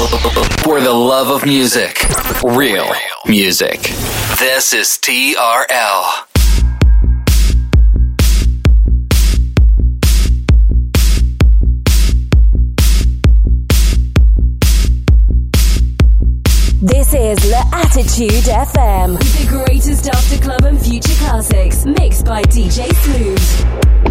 For the love of music, real music. This is TRL. This is La Attitude FM. The greatest after club and future classics, mixed by DJ Smooth.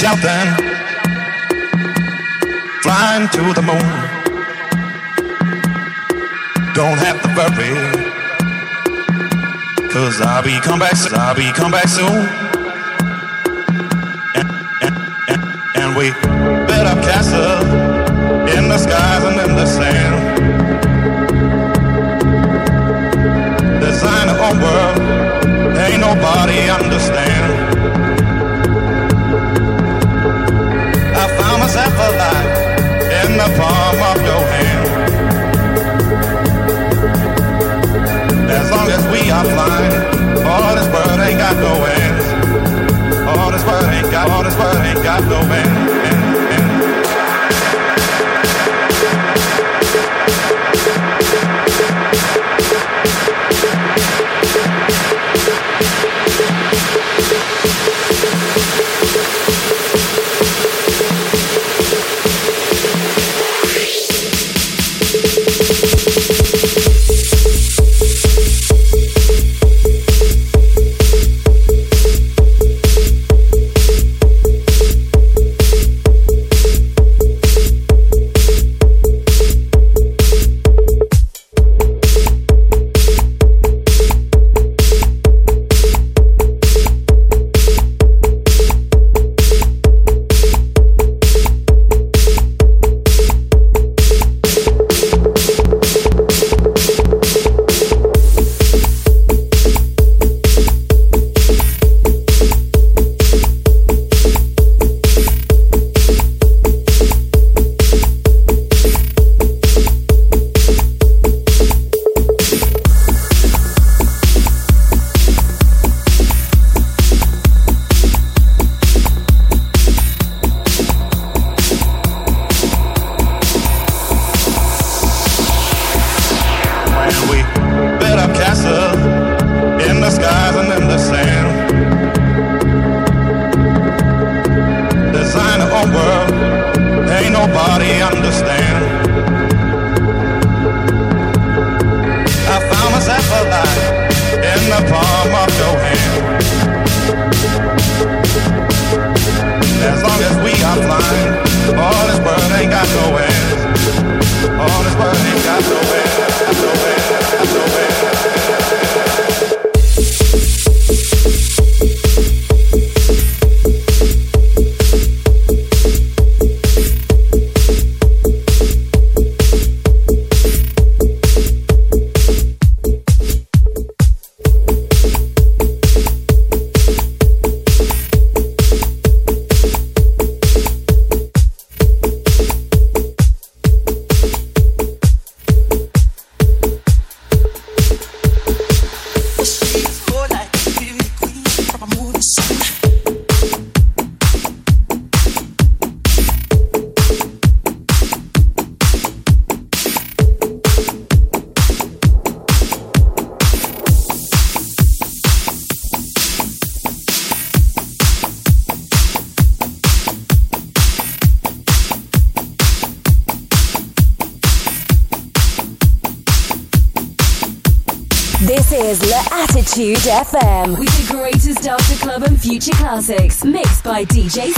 Shouting, flying to the moon. Don't have to worry, cause I'll be come back, I'll be come back soon. Classics mixed by DJ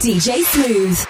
DJ Smooth.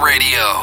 Radio.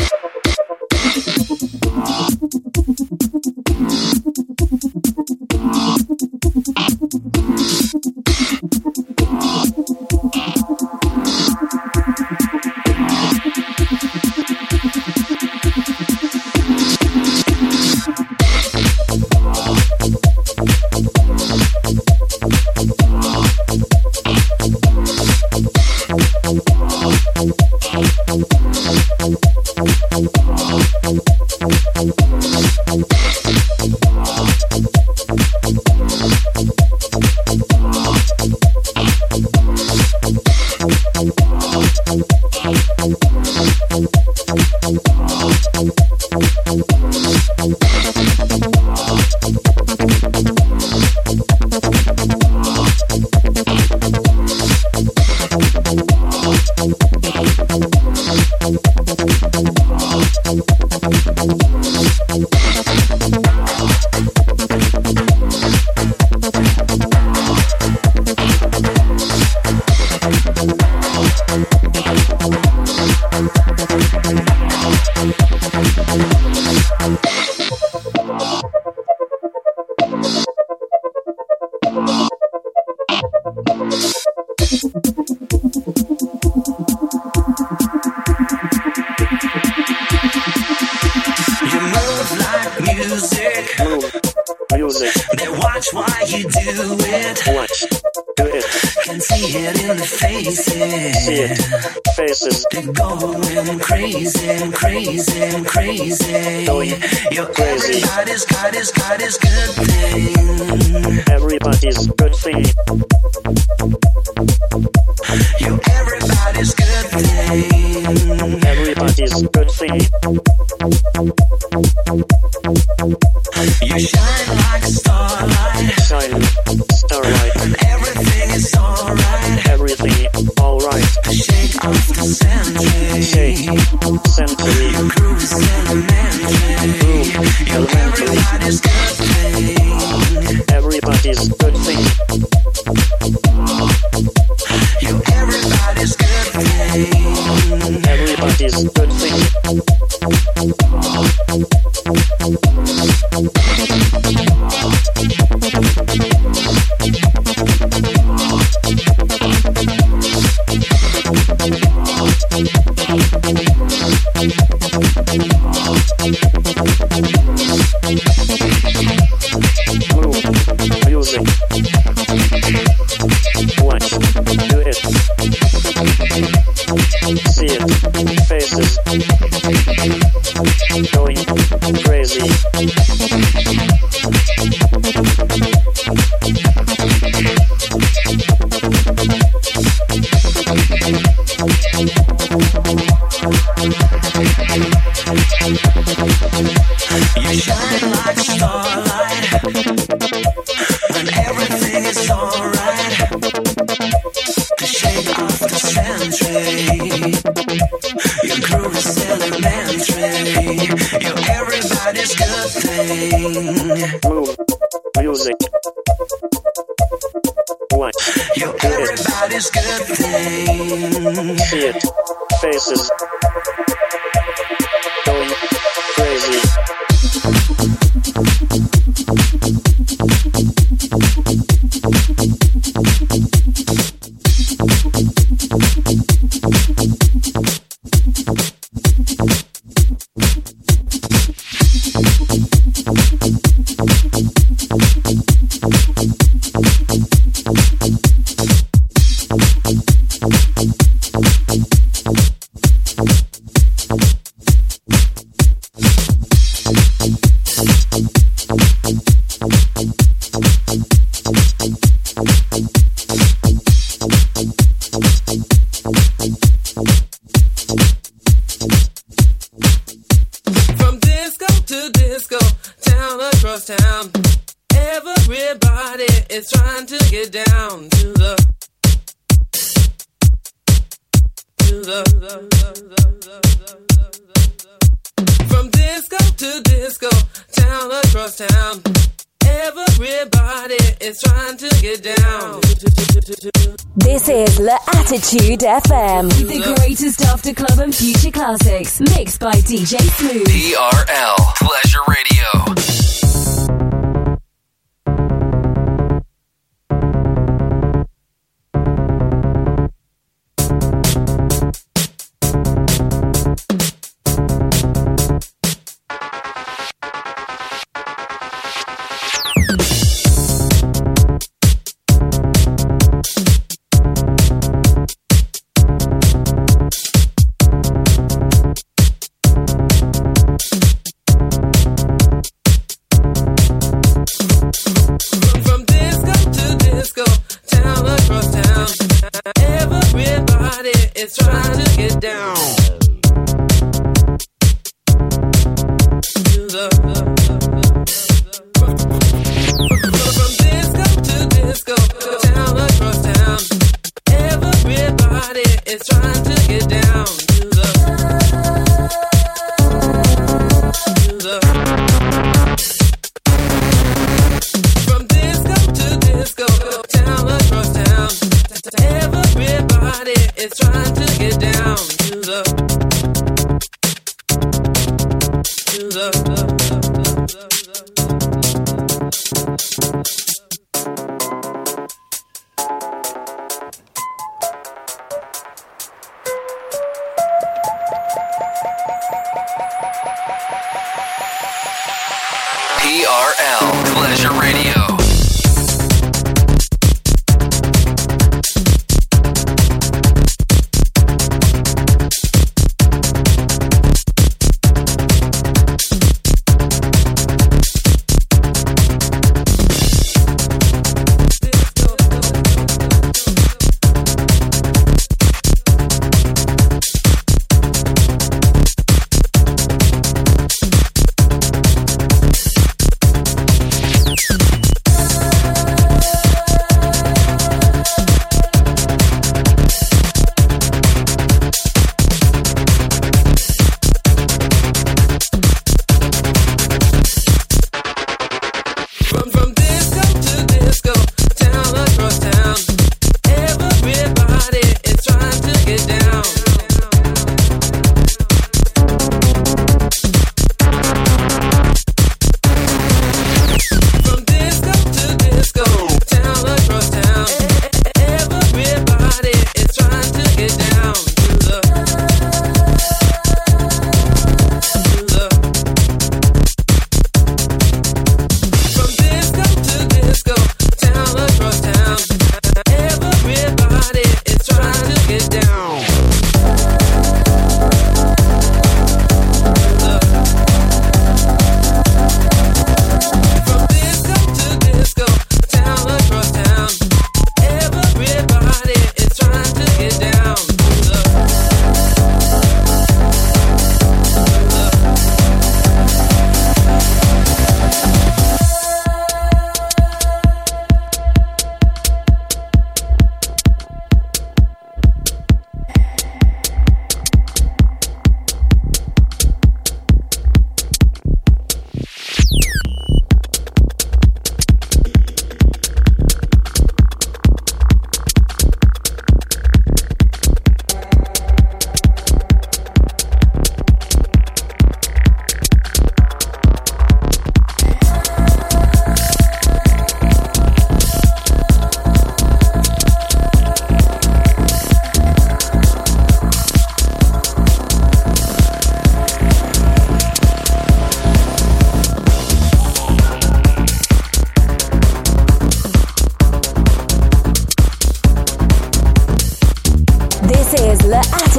watch why you do it. Watch, do it. Can see it in the faces. See it, faces. They're going crazy, crazy, crazy. Oh, yeah. Crazy. everybody's got his, got his good thing. Everybody's good thing. Your everybody's good thing. Everybody's good thing. You shine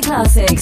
Classics.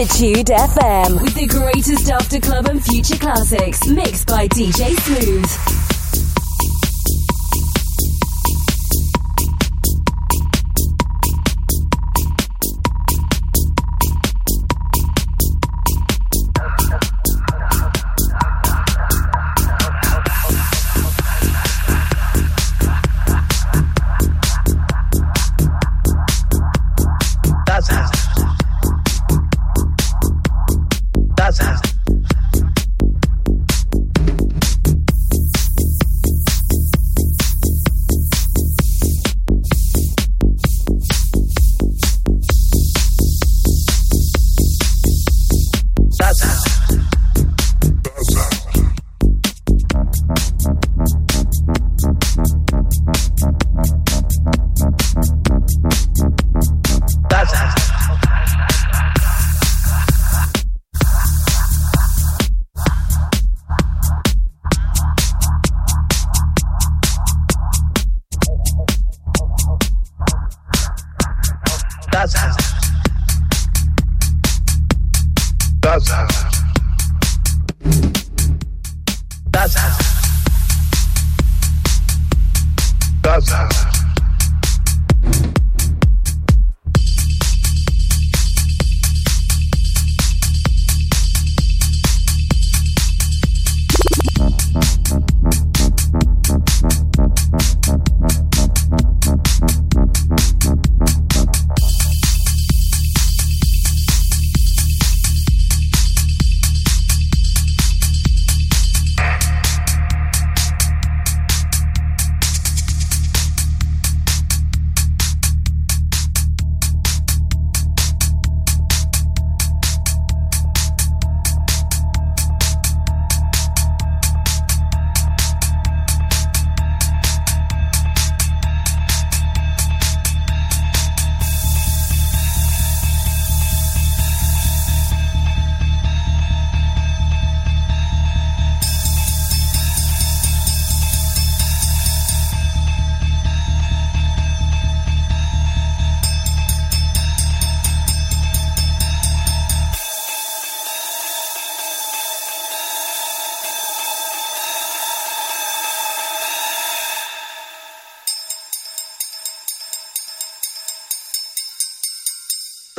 Attitude FM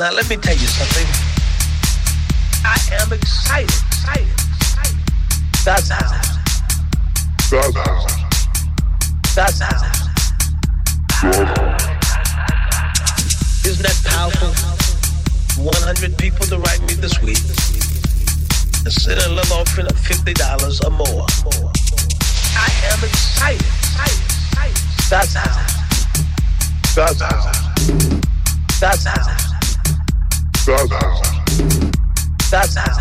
Now, let me tell you something. I am excited, excited, excited. That's how. That's how. That's how. Isn't that powerful? 100 people to write me this week and send a little offering of $50 or more. I am excited, excited, excited. That's how. That's how. That's how. That's how. That's how.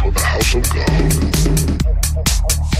For the house of God.